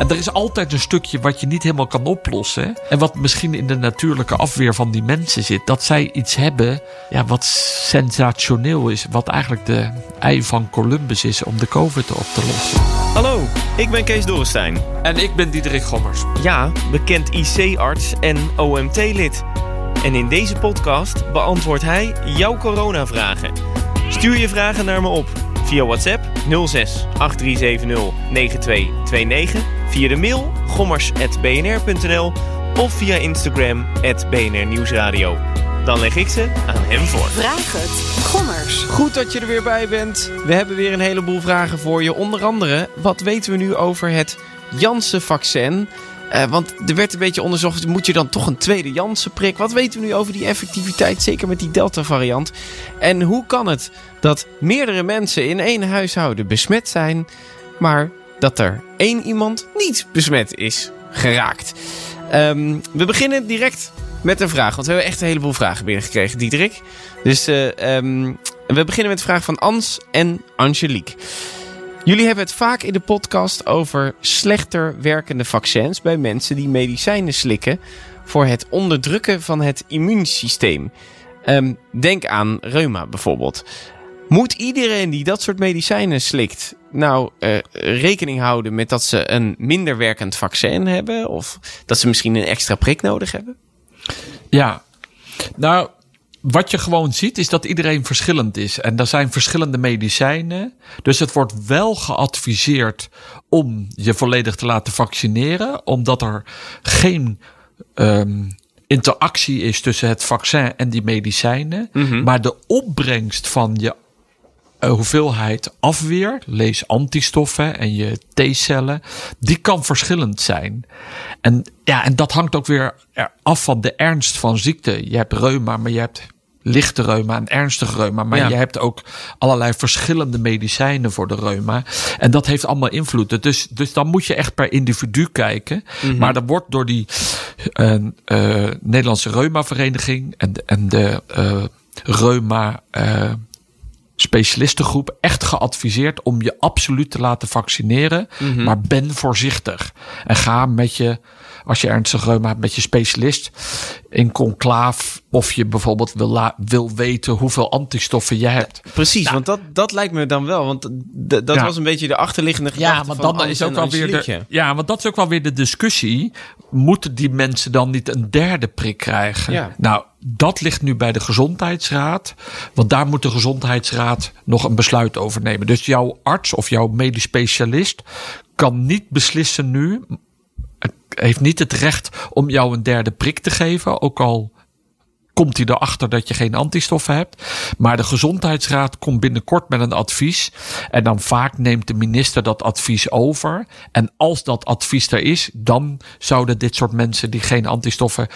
En er is altijd een stukje wat je niet helemaal kan oplossen. En wat misschien in de natuurlijke afweer van die mensen zit. Dat zij iets hebben ja, wat sensationeel is. Wat eigenlijk de ei van Columbus is om de COVID op te lossen. Hallo, ik ben Kees Dorrestein. En ik ben Diederik Gommers. Ja, bekend IC-arts en OMT-lid. En in deze podcast beantwoordt hij jouw coronavragen. Stuur je vragen naar me op via WhatsApp 06 8370 9229, via de mail gommers.bnr.nl of via Instagram BNR Nieuwsradio. Dan leg ik ze aan hem voor. Vraag het. Gommers. Goed dat je er weer bij bent. We hebben weer een heleboel vragen voor je. Onder andere, wat weten we nu over het Janssen-vaccin? Uh, want er werd een beetje onderzocht, moet je dan toch een tweede Janssen-prik? Wat weten we nu over die effectiviteit, zeker met die Delta-variant? En hoe kan het dat meerdere mensen in één huishouden besmet zijn, maar dat er één iemand niet besmet is geraakt? Um, we beginnen direct met een vraag, want we hebben echt een heleboel vragen binnengekregen, Diederik. Dus uh, um, we beginnen met de vraag van Ans en Angelique. Jullie hebben het vaak in de podcast over slechter werkende vaccins bij mensen die medicijnen slikken voor het onderdrukken van het immuunsysteem. Um, denk aan reuma bijvoorbeeld. Moet iedereen die dat soort medicijnen slikt nou uh, rekening houden met dat ze een minder werkend vaccin hebben? Of dat ze misschien een extra prik nodig hebben? Ja, nou, wat je gewoon ziet is dat iedereen verschillend is. En er zijn verschillende medicijnen. Dus het wordt wel geadviseerd om je volledig te laten vaccineren. Omdat er geen um, interactie is tussen het vaccin en die medicijnen. Mm -hmm. Maar de opbrengst van je hoeveelheid afweer, lees antistoffen en je T-cellen, die kan verschillend zijn. En ja, en dat hangt ook weer af van de ernst van ziekte. Je hebt reuma, maar je hebt lichte reuma en ernstige reuma. Maar ja. je hebt ook allerlei verschillende medicijnen voor de reuma. En dat heeft allemaal invloed. Dus, dus dan moet je echt per individu kijken. Mm -hmm. Maar er wordt door die uh, uh, Nederlandse Reuma-vereniging en, en de uh, Reuma specialistengroep echt geadviseerd om je absoluut te laten vaccineren. Mm -hmm. Maar ben voorzichtig. En ga met je, als je ernstig reuma hebt, met je specialist in conclaaf. Of je bijvoorbeeld wil, wil weten hoeveel antistoffen je hebt. Precies, nou, want dat, dat lijkt me dan wel. Want dat ja. was een beetje de achterliggende gedachte ja, maar dan is ook wel weer de, Ja, want dat is ook wel weer de discussie. Moeten die mensen dan niet een derde prik krijgen? Ja. Nou, dat ligt nu bij de gezondheidsraad. Want daar moet de gezondheidsraad nog een besluit over nemen. Dus jouw arts of jouw medisch specialist kan niet beslissen nu. Heeft niet het recht om jou een derde prik te geven. Ook al komt hij erachter dat je geen antistoffen hebt. Maar de gezondheidsraad komt binnenkort met een advies. En dan vaak neemt de minister dat advies over. En als dat advies er is, dan zouden dit soort mensen die geen antistoffen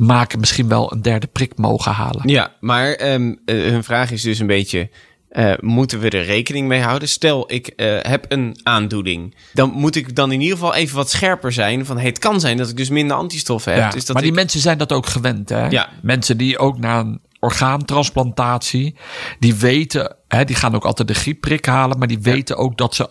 maken misschien wel een derde prik mogen halen. Ja, maar um, uh, hun vraag is dus een beetje... Uh, moeten we er rekening mee houden? Stel, ik uh, heb een aandoening. Dan moet ik dan in ieder geval even wat scherper zijn. Van hey, het kan zijn dat ik dus minder antistoffen heb. Ja, dus dat maar die ik... mensen zijn dat ook gewend. Hè? Ja. Mensen die ook na een orgaantransplantatie. Die weten, die gaan ook altijd de griepprik halen. Maar die weten ja. ook dat ze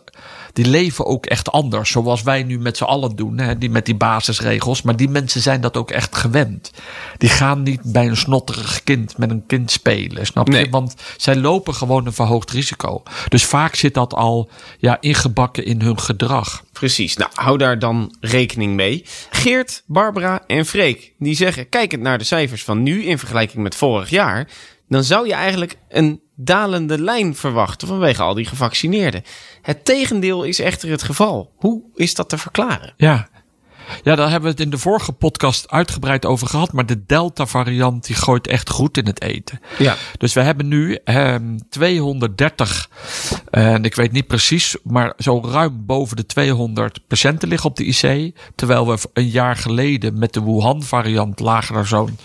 die leven ook echt anders. Zoals wij nu met z'n allen doen, hè, die met die basisregels. Maar die mensen zijn dat ook echt gewend. Die gaan niet bij een snotterig kind met een kind spelen, snap je? Nee. Want zij lopen gewoon een verhoogd risico. Dus vaak zit dat al ja, ingebakken in hun gedrag. Precies, nou hou daar dan rekening mee. Geert, Barbara en Freek, die zeggen... kijkend naar de cijfers van nu in vergelijking met vorig jaar... dan zou je eigenlijk een dalende lijn verwachten vanwege al die gevaccineerden. Het tegendeel is echter het geval. Hoe is dat te verklaren? Ja, ja, daar hebben we het in de vorige podcast uitgebreid over gehad. Maar de Delta-variant die gooit echt goed in het eten. Ja. Dus we hebben nu eh, 230, en ik weet niet precies, maar zo ruim boven de 200 patiënten liggen op de IC. Terwijl we een jaar geleden met de Wuhan-variant lagen er zo'n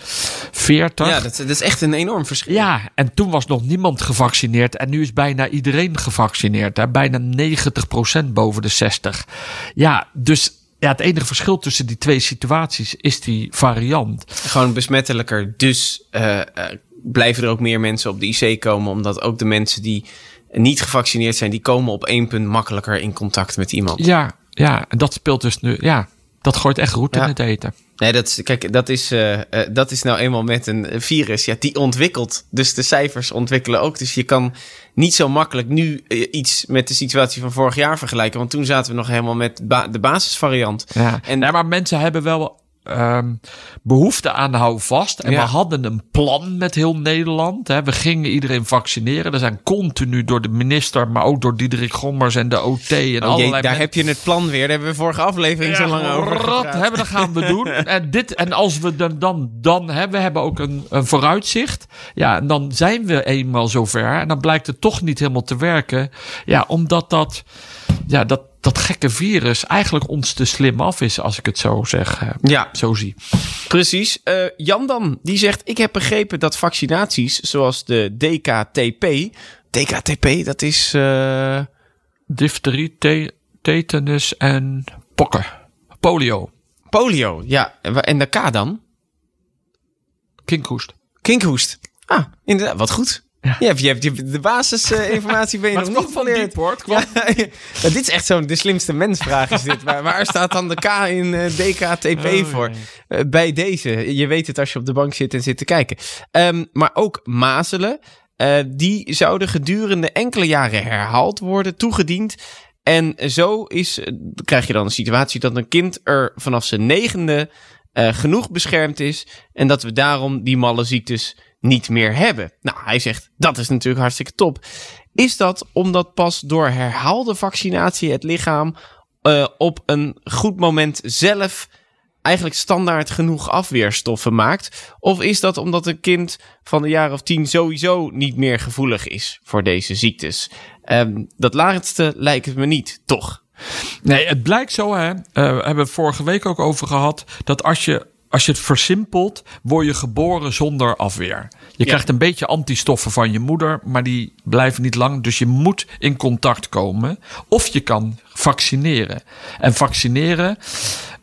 40. Ja, dat, dat, is echt een enorm verschil. Ja, en toen was nog niemand gevaccineerd. En nu is bijna iedereen gevaccineerd. Hè? Bijna 90% boven de 60. Ja, dus ja, het enige verschil tussen die twee situaties is die variant. Gewoon besmettelijker. Dus uh, uh, blijven er ook meer mensen op de IC komen. Omdat ook de mensen die niet gevaccineerd zijn, die komen op één punt makkelijker in contact met iemand. Ja, Ja, en dat speelt dus nu. Ja, dat gooit echt roet Ja. in het eten. Nee, dat is, kijk, dat is, eh, dat is nou eenmaal met een virus. Ja, die ontwikkelt. Dus de cijfers ontwikkelen ook. Dus je kan niet zo makkelijk nu eh, iets met de situatie van vorig jaar vergelijken. Want toen zaten we nog helemaal met ba- de basisvariant. Ja. En- nee, maar mensen hebben wel ehm, behoefte aan hou vast. En Ja. we hadden een plan met heel Nederland. Hè. We gingen iedereen vaccineren. Er zijn continu door de minister, maar ook door Diederik Gommers en de OT en Oh, jee, allerlei daar heb je het plan weer. Daar hebben we vorige aflevering zo lang over gepraat. hebben, dat gaan we doen. En, dit, en als we dan, dan, dan hebben, we hebben ook een, een vooruitzicht. Ja, en dan zijn we eenmaal zover. En dan blijkt het toch niet helemaal te werken. Ja, omdat dat, ja, dat, dat gekke virus eigenlijk ons te slim af is, als ik het zo zeg. eh, Ja, Zo zie. precies. Eh, Jan dan, die zegt... Ik heb begrepen dat vaccinaties zoals de DKTP... DKTP, dat is... eh, Difterie, te- tetanus en pokken. Polio. polio. Ja, en de K dan? Kinkhoest. Kinkhoest. Ah, inderdaad, wat goed. Ja. Je hebt, je hebt, de basisinformatie ben je nog niet van diep, hoor. Ja, dit is echt zo'n de slimste mensvraag is dit. Waar, waar staat dan de K in eh, DKTP Oh, voor? Eh, bij deze. Je weet het als je op de bank zit en zit te kijken. Ehm, maar ook mazelen. eh, die zouden gedurende enkele jaren herhaald worden, toegediend. En zo is, krijg je dan een situatie dat een kind er vanaf zijn negende genoeg beschermd is. En dat we daarom die malle ziektes niet meer hebben. Nou, hij zegt dat is natuurlijk hartstikke top. Is dat omdat pas door herhaalde vaccinatie het lichaam eh, op een goed moment zelf eigenlijk standaard genoeg afweerstoffen maakt? Of is dat omdat een kind van een jaar of tien sowieso niet meer gevoelig is voor deze ziektes? Ehm, dat laatste lijkt het me niet, toch? Nee, het blijkt zo, hè. we hebben vorige week ook over gehad. Dat als je, als je het versimpelt, word je geboren zonder afweer. Je krijgt een beetje antistoffen van je moeder, maar die blijven niet lang. Dus je moet in contact komen. Of je kan vaccineren. En vaccineren.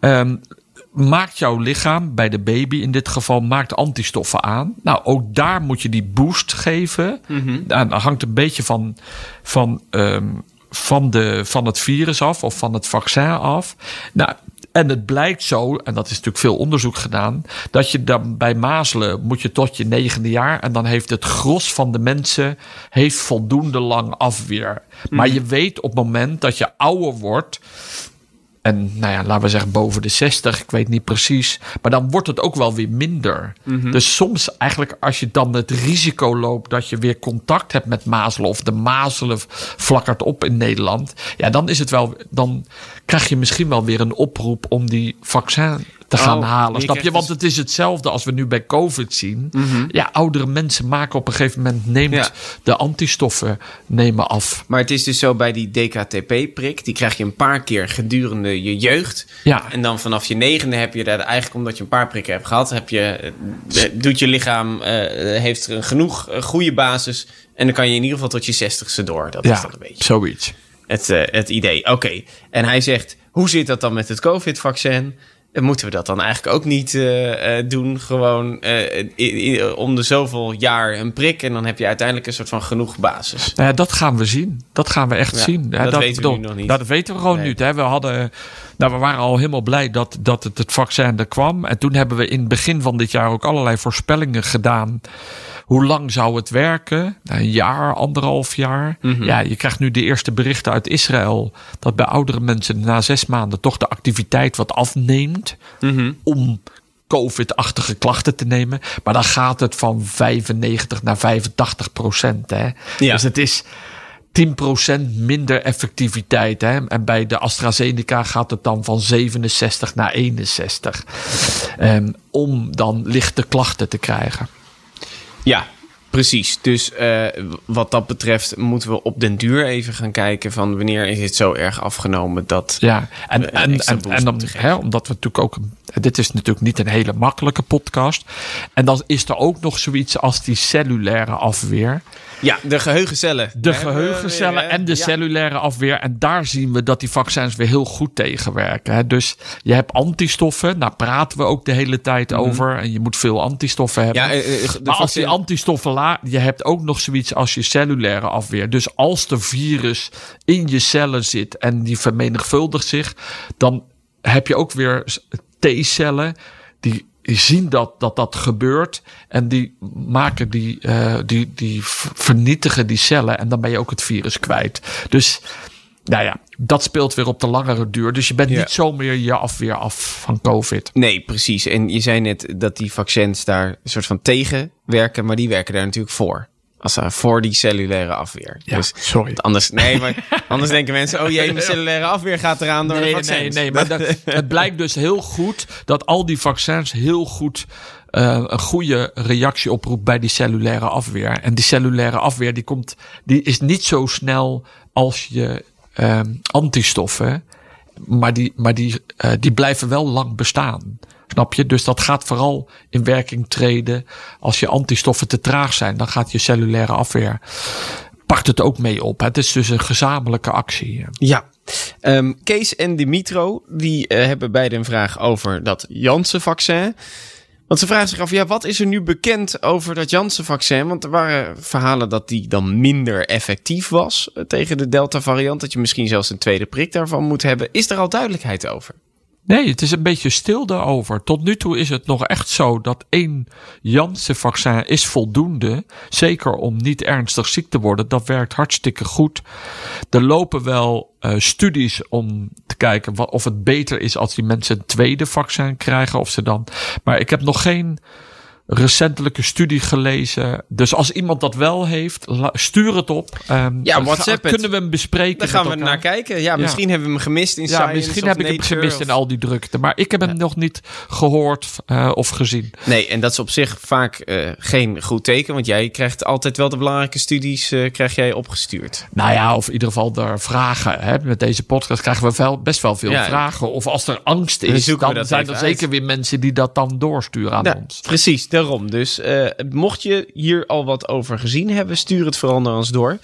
ehm, maakt jouw lichaam, bij de baby in dit geval, maakt antistoffen aan. Nou, ook daar moet je die boost geven. Nou, dat hangt een beetje van, van, ehm, van, de, van het virus af of van het vaccin af. Nou, en het blijkt zo, en dat is natuurlijk veel onderzoek gedaan, dat je dan bij mazelen moet je tot je negende jaar en dan heeft het gros van de mensen heeft voldoende lang afweer. Maar je weet op het moment dat je ouder wordt, en nou ja, laten we zeggen boven de 60, ik weet niet precies. Maar dan wordt het ook wel weer minder. Dus soms eigenlijk als je dan het risico loopt dat je weer contact hebt met mazelen of de mazelen flakkert op in Nederland. Ja, dan is het wel, dan krijg je misschien wel weer een oproep om die vaccin te gaan Oh, halen. Snap je? Want dus- het is hetzelfde als we nu bij COVID zien. Ja, oudere mensen maken op een gegeven moment neemt Ja. de antistoffen nemen af. Maar het is dus zo bij die DKTP-prik, die krijg je een paar keer gedurende je jeugd. Ja. En dan vanaf je negende heb je daar eigenlijk omdat je een paar prikken hebt gehad, heb je, eh, doet je lichaam, eh, heeft er een genoeg eh, goede basis. En dan kan je in ieder geval tot je zestigste door. Dat is Ja, dan een beetje zoiets. het, eh, het idee. Oké. En hij zegt, hoe zit dat dan met het COVID-vaccin? Moeten we dat dan eigenlijk ook niet eh, eh, doen? Gewoon eh, om de zoveel jaar een prik en dan heb je uiteindelijk een soort van genoeg basis. Nou ja, dat gaan we zien. Dat gaan we echt Ja, zien. Ja, dat weten we nog niet. Dat weten we gewoon Nee. niet. Hè. We, hadden, nou, we waren al helemaal blij dat, dat het, het vaccin er kwam. En toen hebben we in het begin van dit jaar ook allerlei voorspellingen gedaan. Hoe lang zou het werken? Nou, Een jaar, anderhalf jaar. Mhm. Ja, je krijgt nu de eerste berichten uit Israël. Dat bij oudere mensen na zes maanden toch de activiteit wat afneemt. Mhm. Om COVID-achtige klachten te nemen. Maar dan gaat het van 95 naar 85 procent. Hè? Ja. Dus het is 10% minder effectiviteit. Hè? En bij de AstraZeneca gaat het dan van 67 naar 61. Ehm, om dan lichte klachten te krijgen. Ja, precies. Dus eh, wat dat betreft moeten we op den duur even gaan kijken van wanneer is het zo erg afgenomen dat... Ja, en, en, en, en dan, hè, omdat we natuurlijk ook. Dit is natuurlijk niet een hele makkelijke podcast. En dan is er ook nog zoiets als die cellulaire afweer. Ja, de geheugencellen. De geheugencellen weer, en de Ja. cellulaire afweer. En daar zien we dat die vaccins weer heel goed tegenwerken. Hè. Dus je hebt antistoffen. Daar praten we ook de hele tijd over. En je moet veel antistoffen hebben. Ja, eh, eh, de als die antistoffen la, je hebt ook nog zoiets als je cellulaire afweer. Dus als de virus in je cellen zit en die vermenigvuldigt zich, dan heb je ook weer T-cellen die zien dat, dat dat gebeurt en die maken die, uh, die, die vernietigen die cellen en dan ben je ook het virus kwijt. Dus nou ja, dat speelt weer op de langere duur. Dus je bent niet zo meer je afweer af van COVID. Nee, precies. En je zei net dat die vaccins daar een soort van tegen werken, maar die werken daar natuurlijk voor. Als uh, voor die cellulaire afweer. Ja, dus, sorry. Anders, nee, maar anders denken mensen: oh jee, mijn cellulaire afweer gaat eraan door nee, de vaccins. Nee, nee, maar dat, het blijkt dus heel goed dat al die vaccins heel goed uh, een goede reactie oproept bij die cellulaire afweer. En die cellulaire afweer die komt, die is niet zo snel als je uh, antistoffen. Maar die, maar die, uh, die blijven wel lang bestaan. Snap je? Dus dat gaat vooral in werking treden als je antistoffen te traag zijn. Dan gaat je cellulaire afweer, pakt het ook mee op. Het is dus een gezamenlijke actie. Ja. Um, Kees en Dimitro, die uh, hebben beide een vraag over dat Janssen-vaccin. Want ze vragen zich af, ja, wat is er nu bekend over dat Janssen-vaccin? Want er waren verhalen dat die dan minder effectief was eh, tegen de Delta-variant. Dat je misschien zelfs een tweede prik daarvan moet hebben. Is er al duidelijkheid over? Nee, het is een beetje stil daarover. Tot nu toe is het nog echt zo dat één Janssen-vaccin is voldoende. Zeker om niet ernstig ziek te worden. Dat werkt hartstikke goed. Er lopen wel uh, studies om te kijken of het beter is als die mensen een tweede vaccin krijgen. Of ze dan. Maar ik heb nog geen recentelijke studie gelezen. Dus als iemand dat wel heeft, stuur het op. Um, ja, WhatsApp. Ga, kunnen we hem bespreken? Daar gaan we naar kijken. Ja, misschien ja. hebben we hem gemist in ja, Science Misschien heb ik hem gemist of... in al die drukte. Maar ik heb hem nog niet gehoord uh, of gezien. Nee, en dat is op zich vaak uh, geen goed teken. Want jij krijgt altijd wel de belangrijke studies uh, krijg jij opgestuurd. Nou ja, of in ieder geval er vragen. Hè. Met deze podcast krijgen we wel, best wel veel vragen. Of als er angst is, dan, dan zijn er uit. zeker weer mensen die dat dan doorsturen aan ons. Precies, Dus uh, mocht je hier al wat over gezien hebben, stuur het vooral naar ons door.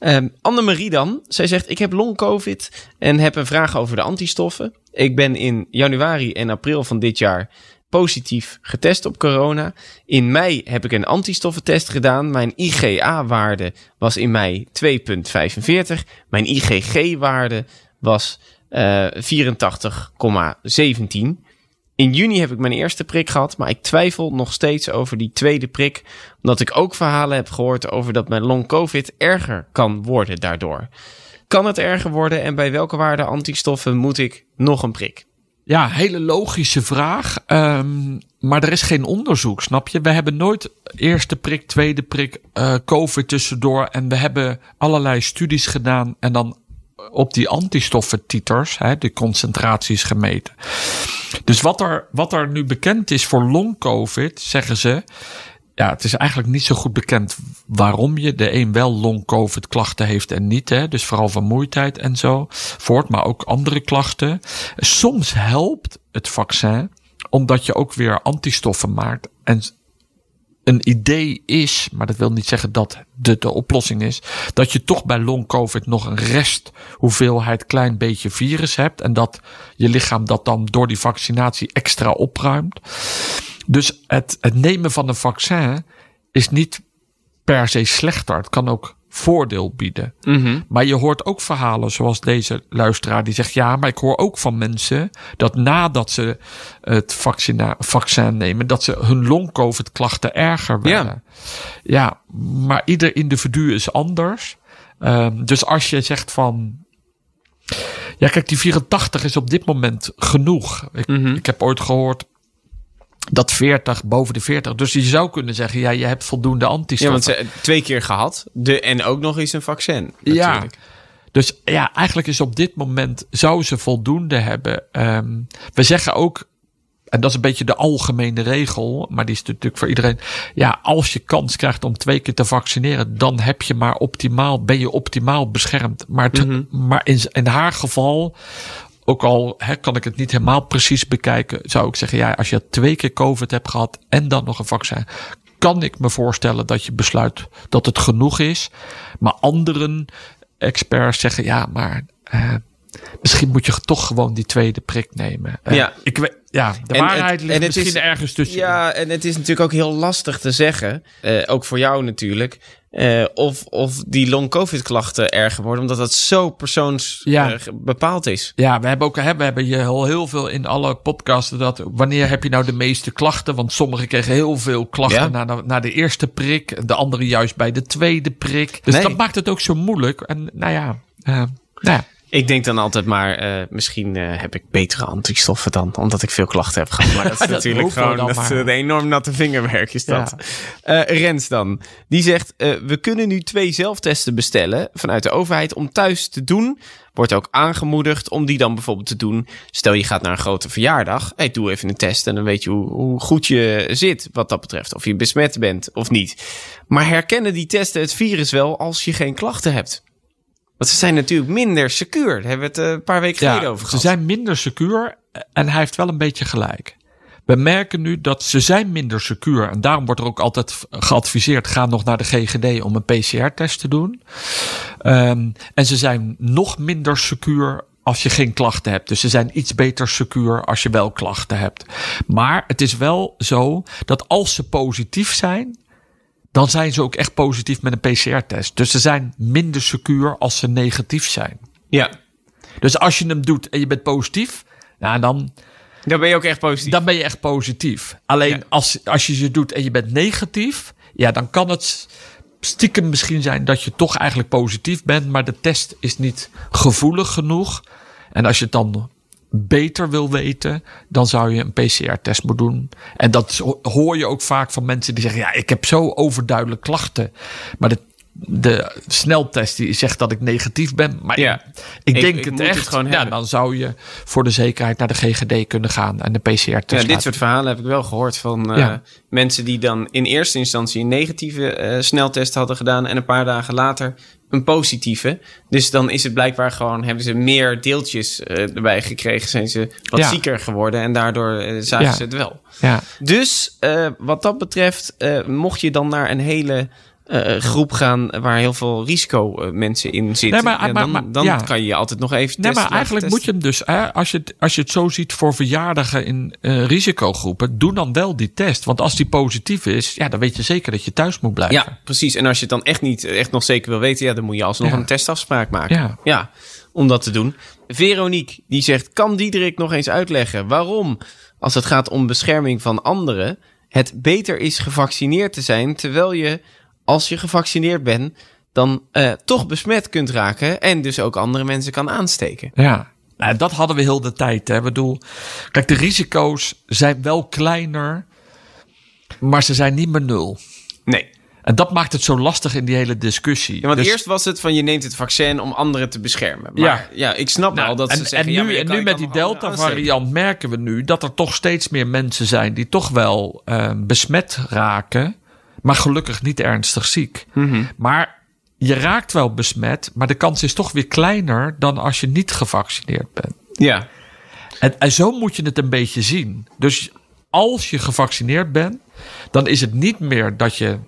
Um, Annemarie dan, zij zegt: Ik heb long-COVID en heb een vraag over de antistoffen. Ik ben in januari en april van dit jaar positief getest op corona. In mei heb ik een antistoffentest gedaan. Mijn IgA-waarde was in mei 2,45. Mijn IgG-waarde was uh, 84,17. In juni heb ik mijn eerste prik gehad, maar ik twijfel nog steeds over die tweede prik, omdat ik ook verhalen heb gehoord over dat mijn long COVID erger kan worden daardoor. Kan het erger worden en bij welke waarde antistoffen moet ik nog een prik? Ja, hele logische vraag. Um, maar er is geen onderzoek, snap je? We hebben nooit eerste prik, tweede prik, uh, COVID tussendoor. En we hebben allerlei studies gedaan en dan op die antistoffentiters, hè, de concentraties gemeten. Dus wat er, wat er nu bekend is voor long-covid, zeggen ze. Ja, het is eigenlijk niet zo goed bekend waarom je de een wel long-covid klachten heeft en niet. Hè? Dus vooral vermoeidheid en zo voort, maar ook andere klachten. Soms helpt het vaccin omdat je ook weer antistoffen maakt. En een idee is, maar dat wil niet zeggen dat de, de oplossing is, dat je toch bij long COVID nog een rest hoeveelheid klein beetje virus hebt en dat je lichaam dat dan door die vaccinatie extra opruimt. Dus het, het nemen van een vaccin is niet per se slechter. Het kan ook voordeel bieden. Mm-hmm. Maar je hoort ook verhalen zoals deze luisteraar die zegt: ja, maar ik hoor ook van mensen dat nadat ze het vaccina- vaccin nemen, dat ze hun long-covid klachten erger werden. Ja. ja, maar ieder individu is anders. Um, dus als je zegt van. Ja, kijk, die 84 is op dit moment genoeg. Ik, mm-hmm. ik heb ooit gehoord dat 40 boven de 40. Dus je zou kunnen zeggen, ja, je hebt voldoende antistoffen. Ja, want ze twee keer gehad. De, en ook nog eens een vaccin. Ja. Dus ja, eigenlijk is op dit moment zou ze voldoende hebben. Um, we zeggen ook, en dat is een beetje de algemene regel, maar die is natuurlijk voor iedereen. Ja, als je kans krijgt om twee keer te vaccineren, dan heb je maar optimaal, ben je optimaal beschermd. Maar, mm-hmm. maar in, in haar geval, ook al hè, kan ik het niet helemaal precies bekijken, zou ik zeggen, ja, als je twee keer COVID hebt gehad en dan nog een vaccin, kan ik me voorstellen dat je besluit dat het genoeg is. Maar anderen, experts, zeggen, ja, maar uh, misschien moet je toch gewoon die tweede prik nemen. Eh, Ja. ik ja, de En waarheid het- ligt en misschien is- ergens tussen. Ja, en het is natuurlijk ook heel lastig te zeggen, eh, ook voor jou natuurlijk, eh, of, of die long-covid-klachten erger worden, omdat dat zo persoons Ja. eh, bepaald is. Ja, we hebben ook hè, we hebben hier al heel veel in alle podcasten dat wanneer heb je nou de meeste klachten? Want sommigen kregen heel veel klachten Ja. na, de, na de eerste prik, de anderen juist bij de tweede prik. Dus Nee. dat maakt het ook zo moeilijk. En nou ja, eh, nou ja. Ik denk dan altijd maar, eh, misschien eh, heb ik betere antistoffen dan, omdat ik veel klachten heb gehad. Maar dat is Dat natuurlijk gewoon dat, maar. een enorm natte vingerwerk is dat. Eh, Rens dan, die zegt, we kunnen nu twee zelftesten bestellen vanuit de overheid om thuis te doen. Wordt ook aangemoedigd om die dan bijvoorbeeld te doen. Stel je gaat naar een grote verjaardag. Hey, doe even een test en dan weet je hoe, hoe goed je zit wat dat betreft. Of je besmet bent of niet. Maar herkennen die testen het virus wel als je geen klachten hebt? Want ze zijn natuurlijk minder secuur. Daar hebben we het eh, een paar weken geleden over ze gehad. zijn minder secuur en hij heeft wel een beetje gelijk. We merken nu dat ze zijn minder secuur en daarom wordt er ook altijd geadviseerd: ga nog naar de GGD om een PCR-test te doen. Ehm, en ze zijn nog minder secuur als je geen klachten hebt. Dus ze zijn iets beter secuur als je wel klachten hebt. Maar het is wel zo dat als ze positief zijn, dan zijn ze ook echt positief met een PCR-test. Dus ze zijn minder secuur als ze negatief zijn. Ja, Dus als je hem doet en je bent positief, nou dan, dan ben je ook echt positief. dan ben je echt positief. Alleen Ja. als, als je ze doet en je bent negatief, ja, dan kan het stiekem misschien zijn dat je toch eigenlijk positief bent, maar de test is niet gevoelig genoeg. En als je het dan beter wil weten, dan zou je een PCR-test moeten doen. En dat hoor je ook vaak van mensen die zeggen: Ja, ik heb zo overduidelijk klachten. Maar de, de sneltest die zegt dat ik negatief ben. Maar Ja. ik, denk ik het moet het echt. gewoon ja, hebben. dan zou je voor de zekerheid naar de GGD kunnen gaan en de PCR-test. Ja, dit soort verhalen heb ik wel gehoord van eh, mensen die dan in eerste instantie een negatieve eh, sneltest hadden gedaan en een paar dagen later een positieve. Dus dan is het blijkbaar gewoon, hebben ze meer deeltjes eh, erbij gekregen, zijn ze wat Ja. zieker geworden en daardoor zagen ze het wel. Ja. Dus wat dat betreft, mocht je dan naar een hele eh, groep gaan waar heel veel risico eh, mensen in zitten, Nee, maar- ja, maar- dan, maar- dan ja. kan je je altijd nog even Nee, testen, maar laten eigenlijk moet je hem dus, hè, als, je het, als je het zo ziet voor verjaardagen in risicogroepen, doe dan wel die test. Want als die positief is, ja, dan weet je zeker dat je thuis moet blijven. Ja, precies. En als je het dan echt niet echt nog zeker wil weten, ja, dan moet je alsnog Ja. een testafspraak maken. Ja. om dat te doen. Veronique, die zegt, kan Diederik nog eens uitleggen waarom, als het gaat om bescherming van anderen, het beter is gevaccineerd te zijn, terwijl je, als je gevaccineerd bent, dan eh, toch besmet kunt raken en dus ook andere mensen kan aansteken. Ja. Nou, dat hadden we heel de tijd. Hè. Ik bedoel, kijk, de risico's zijn wel kleiner, maar ze zijn niet meer nul. Nee. En dat maakt het zo lastig in die hele discussie. Ja, want Dus- eerst was het van je neemt het vaccin om anderen te beschermen. Maar ja, Ja. ik snap Nou, wel dat en, ze zeggen... en ja, nu, maar en kan- nu met die. Delta-variant merken we nu dat er toch steeds meer mensen zijn die toch wel eh, besmet raken, maar gelukkig niet ernstig ziek. Mhm. Maar je raakt wel besmet, maar de kans is toch weer kleiner dan als je niet gevaccineerd bent. Ja, En, en zo moet je het een beetje zien. Dus als je gevaccineerd bent, dan is het niet meer dat je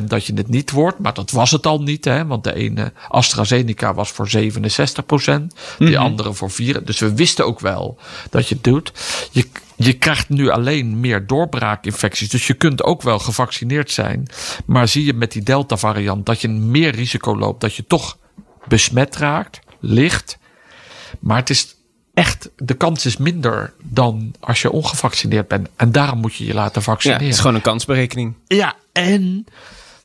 0% dat je het niet wordt. Maar dat was het al niet, hè? want de ene AstraZeneca was voor 67%, die andere voor 4%. Dus we wisten ook wel dat je het doet. Je, je krijgt nu alleen meer doorbraakinfecties. Dus je kunt ook wel gevaccineerd zijn. Maar zie je met die Delta-variant dat je meer risico loopt dat je toch besmet raakt, licht. Maar het is echt, de kans is minder dan als je ongevaccineerd bent. En daarom moet je je laten ja vaccineren. het is gewoon een kansberekening. Ja, en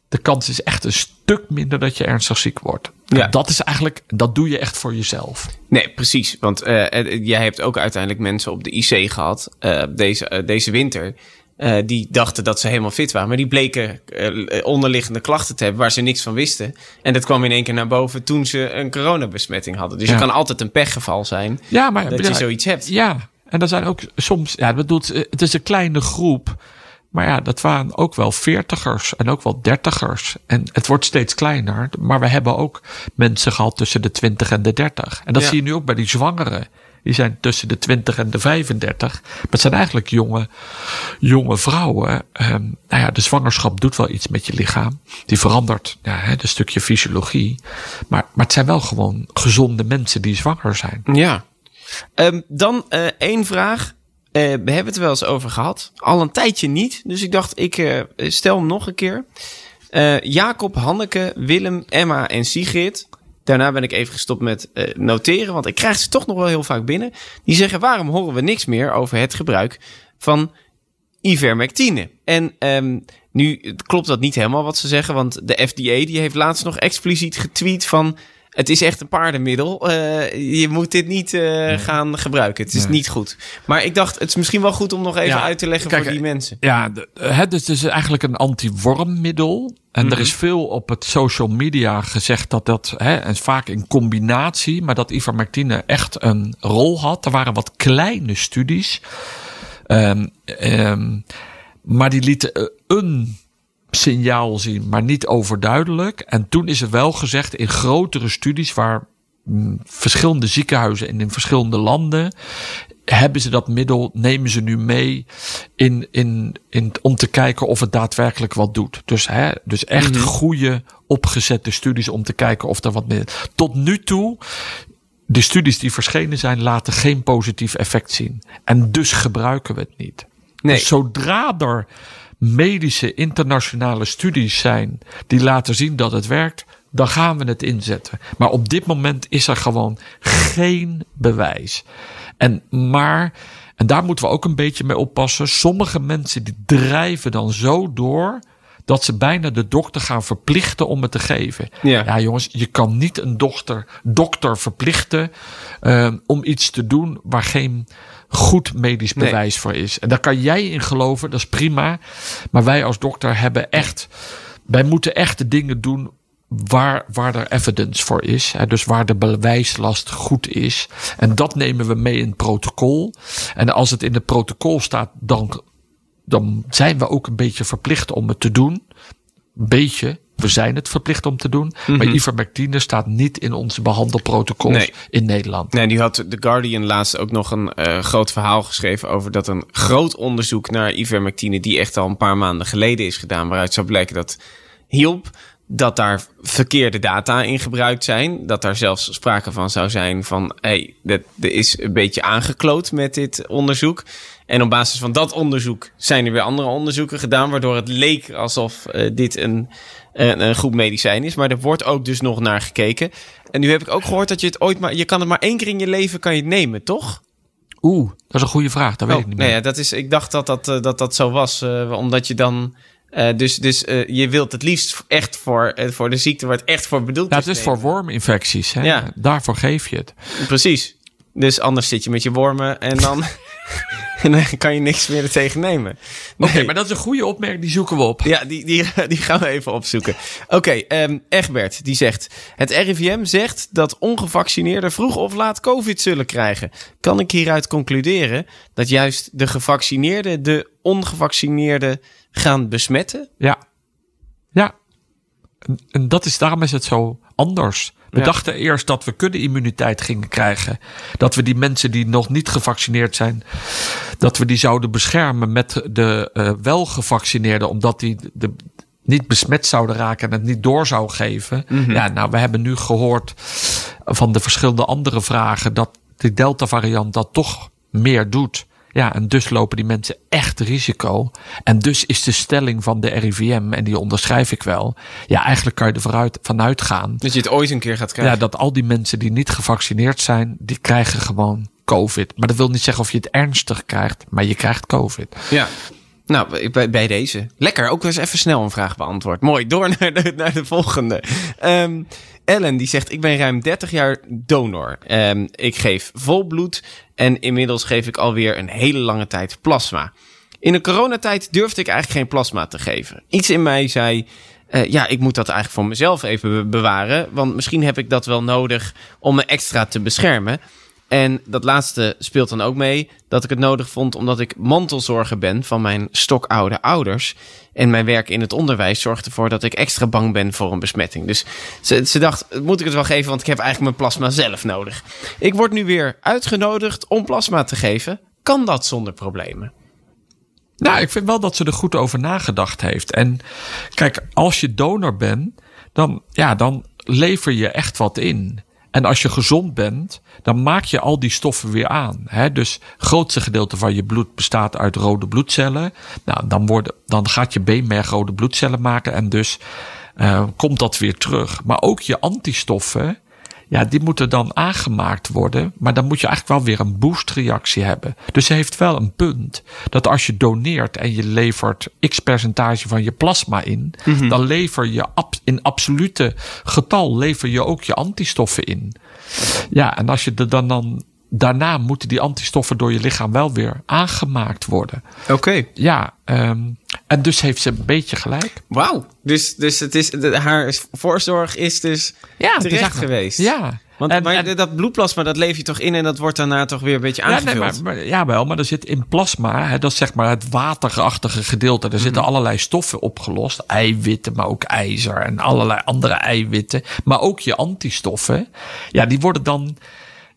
de kans is echt een stuk minder dat je ernstig ziek wordt. Ja. En Dat is eigenlijk, dat doe je echt voor jezelf. Nee, precies. Want eh, jij hebt ook uiteindelijk mensen op de IC gehad eh, deze, deze winter. Eh, die dachten dat ze helemaal fit waren. Maar die bleken eh, onderliggende klachten te hebben waar ze niks van wisten. En dat kwam in één keer naar boven toen ze een coronabesmetting hadden. Dus Ja. het kan altijd een pechgeval zijn Ja, maar dat je zoiets hebt. Ja, en er zijn ook soms, ja, bedoelt, het is een kleine groep. Maar ja, dat waren ook wel veertigers en ook wel dertigers. En het wordt steeds kleiner. Maar we hebben ook mensen gehad tussen de 20 en de 30. En dat Ja. zie je nu ook bij die zwangeren. Die zijn tussen de 20 en de 35. Maar het zijn eigenlijk jonge, jonge vrouwen. Ehm, nou ja, de zwangerschap doet wel iets met je lichaam. Die verandert ja, een stukje fysiologie. Maar, maar het zijn wel gewoon gezonde mensen die zwanger zijn. Ja. Ehm, dan eh, één vraag. Eh, we hebben het er wel eens over gehad. Al een tijdje niet. Dus ik dacht, ik eh, stel hem nog een keer. Jacob, Hanneke, Willem, Emma en Sigrid. Daarna ben ik even gestopt met eh, noteren, want ik krijg ze toch nog wel heel vaak binnen. Die zeggen, waarom horen we niks meer over het gebruik van ivermectine? En ehm, nu klopt dat niet helemaal wat ze zeggen, want de FDA die heeft laatst nog expliciet getweet van... Het is echt een paardenmiddel. Eh, je moet dit niet eh, gaan gebruiken. Het is Nee. niet goed. Maar ik dacht, het is misschien wel goed om nog even Ja, uit te leggen kijk, voor die mensen. Ja, de- het is dus eigenlijk een anti-wormmiddel. En er is veel op het social media gezegd dat dat, hè, en vaak in combinatie, maar dat ivermectine echt een rol had. Er waren wat kleine studies. Ehm, ehm, maar die lieten een signaal zien, maar niet overduidelijk. En toen is er wel gezegd in grotere studies waar mm, verschillende ziekenhuizen en in verschillende landen hebben ze dat middel, nemen ze nu mee in, in, in, om te kijken of het daadwerkelijk wat doet. Dus, hè, dus echt goede opgezette studies om te kijken of er wat meer. Tot nu toe, de studies die verschenen zijn, laten geen positief effect zien. En dus gebruiken we het niet. Nee. Dus zodra er medische internationale studies zijn die laten zien dat het werkt, dan gaan we het inzetten. Maar op dit moment is er gewoon geen bewijs. En maar, en daar moeten we ook een beetje mee oppassen. Sommige mensen die drijven dan zo door dat ze bijna de dokter gaan verplichten om het te geven. Ja. jongens, je kan niet een dokter, dokter verplichten eh, om iets te doen waar geen goed medisch Nee. bewijs voor is. En daar kan jij in geloven, dat is prima. Maar wij als dokter hebben echt, wij moeten echt de dingen doen waar, waar er evidence voor is. Hè, dus waar de bewijslast goed is. En dat nemen we mee in het protocol. En als het in het protocol staat, dan, dan zijn we ook een beetje verplicht om het te doen. Een beetje. We zijn het verplicht om te doen. Maar ivermectine staat niet in onze behandelprotocols Nee. in Nederland. Nee, nu had The Guardian laatst ook nog een eh, groot verhaal geschreven over dat een groot onderzoek naar ivermectine, die echt al een paar maanden geleden is gedaan, waaruit zou blijken dat hielp, dat daar verkeerde data in gebruikt zijn, dat daar zelfs sprake van zou zijn van, hey, dat, er is een beetje aangekloot met dit onderzoek. En op basis van dat onderzoek zijn er weer andere onderzoeken gedaan, waardoor het leek alsof eh, dit een, een, een goed medicijn is. Maar er wordt ook dus nog naar gekeken. En nu heb ik ook gehoord dat je het ooit maar, je kan het maar één keer in je leven kan je het nemen, toch? Oeh, dat is een goede vraag. Dat weet ik niet meer. nee, ja, dat is, ik dacht dat dat, eh, dat, dat zo was, eh, omdat je dan, eh, dus, dus je wilt het liefst echt voor, voor de ziekte waar het echt voor bedoeld Ja, is. het is voor worminfecties. Hè? Ja. Daarvoor geef je het. Precies. Dus anders zit je met je wormen en dan, en dan kan je niks meer er tegen nemen. Oké, maar dat is een goede opmerking. Die zoeken we op. Ja, die, die, die gaan we even opzoeken. Oké, ehm, Egbert, die zegt... Het RIVM zegt dat ongevaccineerden vroeg of laat COVID zullen krijgen. Kan ik hieruit concluderen dat juist de gevaccineerden de ongevaccineerden gaan besmetten? Ja. Ja. En, en dat is, daarom is het zo anders. We Ja. dachten eerst dat we kudde-immuniteit gingen krijgen. Dat we die mensen die nog niet gevaccineerd zijn, dat we die zouden beschermen met de eh wel gevaccineerden, omdat die de, niet besmet zouden raken en het niet door zou geven. Ja, nou, we hebben nu gehoord van de verschillende andere vragen dat de Delta-variant dat toch meer doet. Ja, en dus lopen die mensen echt risico. En dus is de stelling van de RIVM, en die onderschrijf ik wel. Ja, eigenlijk kan je er vooruit, vanuit gaan. Dat je het ooit een keer gaat krijgen. Ja, dat al die mensen die niet gevaccineerd zijn, die krijgen gewoon COVID. Maar dat wil niet zeggen of je het ernstig krijgt, maar je krijgt COVID. Ja. Nou, bij, bij deze. Lekker, ook eens even snel een vraag beantwoord. Mooi, door naar de, naar de volgende. Ehm, Ellen, die zegt, ik ben ruim 30 jaar donor. Ehm, ik geef vol bloed en inmiddels geef ik alweer een hele lange tijd plasma. In de coronatijd durfde ik eigenlijk geen plasma te geven. Iets in mij zei, eh, ja, ik moet dat eigenlijk voor mezelf even be- bewaren. Want misschien heb ik dat wel nodig om me extra te beschermen. En dat laatste speelt dan ook mee dat ik het nodig vond omdat ik mantelzorger ben van mijn stokoude ouders. En mijn werk in het onderwijs zorgt ervoor dat ik extra bang ben voor een besmetting. Dus ze, ze dacht, moet ik het wel geven, want ik heb eigenlijk mijn plasma zelf nodig. Ik word nu weer uitgenodigd om plasma te geven. Kan dat zonder problemen? Nou, ik vind wel dat ze er goed over nagedacht heeft. En kijk, als je donor bent, dan, ja, dan lever je echt wat in. En als je gezond bent, dan maak je al die stoffen weer aan. Hè? Dus het grootste gedeelte van je bloed bestaat uit rode bloedcellen. Nou, dan, dan gaat je beenmerg rode bloedcellen maken en dus uh, komt dat weer terug. Maar ook je antistoffen, ja, die moeten dan aangemaakt worden. Maar dan moet je eigenlijk wel weer een boostreactie hebben. Dus ze heeft wel een punt. Dat als je doneert en je levert x percentage van je plasma in. Mhm. Dan lever je ab in absolute getal lever je ook je antistoffen in. Ja, en als je er dan, dan daarna moeten die antistoffen door je lichaam wel weer aangemaakt worden. Oké. Ja, um, en dus heeft ze een beetje gelijk. Wauw. Dus, dus het is, de, haar voorzorg is dus Ja, is terecht geweest. Ja. Want En- maar en- dat bloedplasma, dat leef je toch in en dat wordt daarna toch weer een beetje Ja, nee, aangevuld. maar, maar, ja, wel, maar er zit in plasma, hè, dat is zeg maar het waterachtige gedeelte. Er zitten Mhm. allerlei stoffen opgelost. Eiwitten, maar ook ijzer en allerlei andere eiwitten. Maar ook je antistoffen. Ja, die worden dan.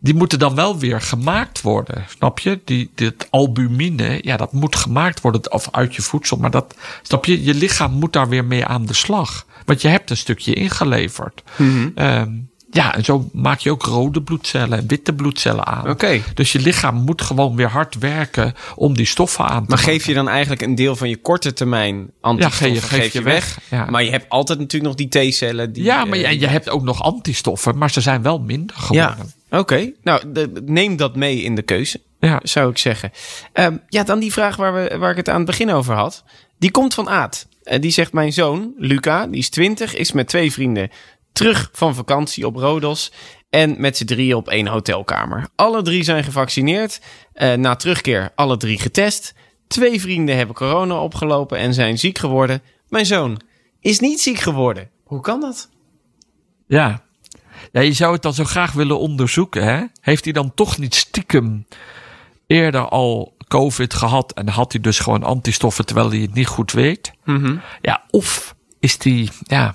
Die moeten dan wel weer gemaakt worden. Snap je? Die, dit albumine, ja, dat moet gemaakt worden. Of uit je voedsel. Maar dat, snap je? Je lichaam moet daar weer mee aan de slag. Want je hebt een stukje ingeleverd. Mhm. Ehm, ja, en zo maak je ook rode bloedcellen en witte bloedcellen aan. Oké. Dus je lichaam moet gewoon weer hard werken om die stoffen aan te Maar maken. geef je dan eigenlijk een deel van je korte termijn antistoffen Ja, geef je- geef je weg. Ja. Maar je hebt altijd natuurlijk nog die T-cellen. Die, Ja, maar eh, je, je hebt ook nog antistoffen, maar ze zijn wel minder Ja, oké. Nou, de- neem dat mee in de keuze, Ja. zou ik zeggen. Ehm, ja, dan die vraag waar, we, waar ik het aan het begin over had. Die komt van Aad. Eh, die zegt, mijn zoon, Luca, die is 20, is met twee vrienden terug van vakantie op Rodos. En met z'n drieën op één hotelkamer. Alle drie zijn gevaccineerd. Eh, na terugkeer alle drie getest. Twee vrienden hebben corona opgelopen en zijn ziek geworden. Mijn zoon is niet ziek geworden. Hoe kan dat? Ja. Ja, je zou het dan zo graag willen onderzoeken. Hè? Heeft hij dan toch niet stiekem eerder al COVID gehad en had hij dus gewoon antistoffen terwijl hij het niet goed weet? Ja, of is die, ja,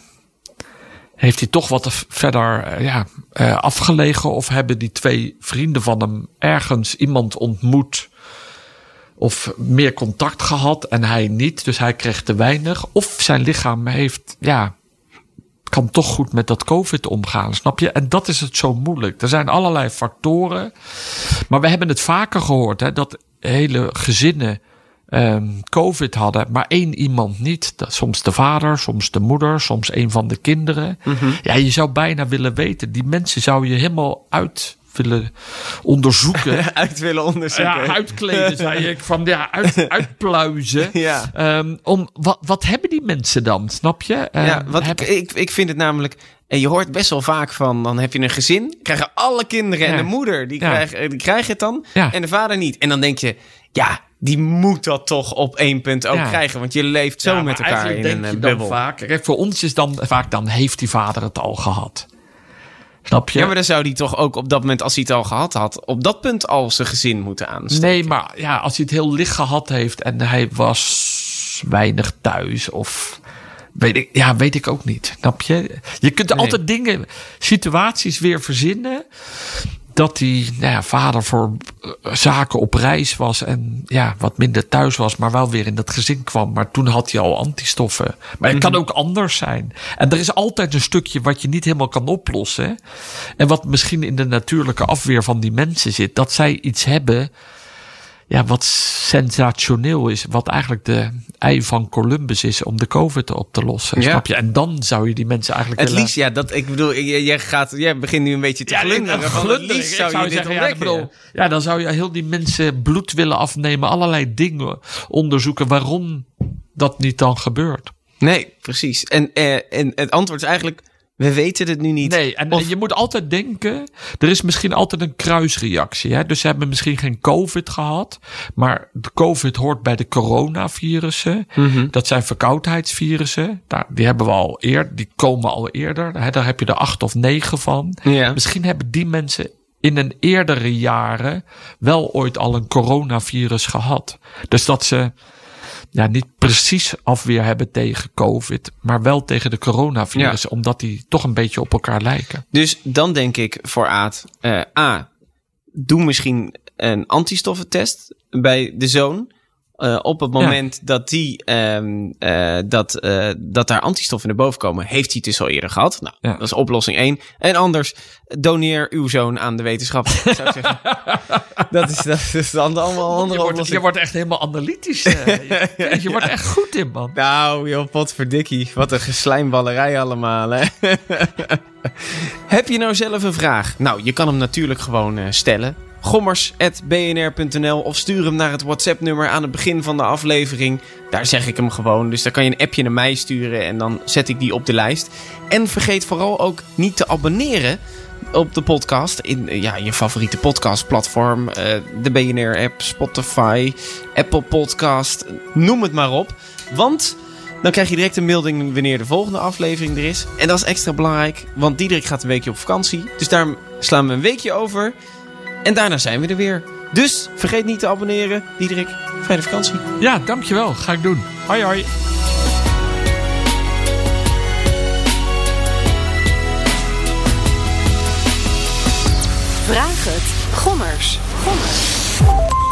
heeft hij toch wat verder eh, ja, eh, afgelegen? Of hebben die twee vrienden van hem ergens iemand ontmoet? Of meer contact gehad en hij niet, dus hij kreeg te weinig. Of zijn lichaam heeft, ja, kan toch goed met dat COVID omgaan, snap je? En dat is het zo moeilijk. Er zijn allerlei factoren. Maar we hebben het vaker gehoord, hè, dat hele gezinnen ehm, COVID hadden, maar één iemand niet. Dat, soms de vader, soms de moeder, soms een van de kinderen. Ja, je zou bijna willen weten, die mensen zou je helemaal uit willen onderzoeken. Uit willen onderzoeken. ja, uitkleden, zei ik. Van ja, uit, uitpluizen. Ja. Ehm, om, wat, wat hebben die mensen dan, snap je? Ja, Ehm, wat ik, hebben- ik, ik vind het namelijk... En je hoort best wel vaak van, dan heb je een gezin, krijgen alle kinderen en Ja. de moeder, die, Ja. krijgen, die krijgen het dan, Ja. en de vader niet. En dan denk je, ja, die moet dat toch op één punt ook Ja. krijgen, want je leeft zo Ja, met elkaar in een eh, bubbel. Vaak, kijk, voor ons is dan vaak, dan heeft die vader het al gehad. Snap je? Ja, maar dan zou die toch ook op dat moment, als hij het al gehad had, op dat punt al zijn gezin moeten aansteken. nee, maar ja, als hij het heel licht gehad heeft en hij was weinig thuis of... Weet ik, ja, weet ik ook niet. Snap je? Je kunt Nee. altijd dingen, situaties weer verzinnen. Dat die nou ja, vader voor eh, zaken op reis was en ja, wat minder thuis was, maar wel weer in dat gezin kwam. Maar toen had hij al antistoffen. Maar het kan ook anders zijn. En er is altijd een stukje wat je niet helemaal kan oplossen. En wat misschien in de natuurlijke afweer van die mensen zit. Dat zij iets hebben ja, wat sensationeel is. Wat eigenlijk de ei van Columbus is om de COVID op te lossen. Ja. Snap je? En dan zou je die mensen eigenlijk Het liefst, ja, dat, ik bedoel, jij, gaat, jij begint nu een beetje te glunderen. het glunderen. liefst Ik zou je dit zeggen, ja, bedoel, ja, dan zou je heel die mensen bloed willen afnemen. Allerlei dingen onderzoeken waarom dat niet dan gebeurt. Nee, precies. En, eh, en het antwoord is eigenlijk, we weten het nu niet. Nee, en Of- je moet altijd denken, er is misschien altijd een kruisreactie. Hè? Dus ze hebben misschien geen COVID gehad, maar de COVID hoort bij de coronavirussen. Mhm. Dat zijn verkoudheidsvirussen. Nou, die hebben we al eerder, die komen al eerder. Hè? Daar heb je er acht of negen van. Misschien hebben die mensen in een eerdere jaren wel ooit al een coronavirus gehad. Dus dat ze ja, niet precies afweer hebben tegen COVID, maar wel tegen de coronavirus, omdat die toch een beetje op elkaar lijken. Dus dan denk ik voor Aad, eh, A, doe misschien een antistoffentest bij de zoon. Uh, op het moment dat, die, um, uh, dat, uh, dat daar antistoffen naar boven komen, heeft hij het dus al eerder gehad. Nou, ja. dat is oplossing 1. En anders, doneer uw zoon aan de wetenschap, zou ik zeggen. dat, is, dat is dan allemaal andere je wordt, je wordt echt helemaal analytisch. je, je ja. wordt echt goed in, man. Nou, joh, potverdikkie. Wat een geslijmballerij allemaal, hè. Heb je nou zelf een vraag? Nou, je kan hem natuurlijk gewoon stellen gommers.bnr.nl of stuur hem naar het WhatsApp-nummer aan het begin van de aflevering. Daar zeg ik hem gewoon. Dus dan kan je een appje naar mij sturen en dan zet ik die op de lijst. En vergeet vooral ook niet te abonneren op de podcast in ja, je favoriete podcastplatform. Uh, de BNR-app, Spotify, Apple Podcast, noem het maar op. Want dan krijg je direct een melding wanneer de volgende aflevering er is. En dat is extra belangrijk, want Diederik gaat een weekje op vakantie. Dus daar slaan we een weekje over. En daarna zijn we er weer. Dus vergeet niet te abonneren. Diederik, fijne vakantie. Ja, dankjewel. Ga ik doen. Hoi hoi. Vraag het. Gommers. Gommers.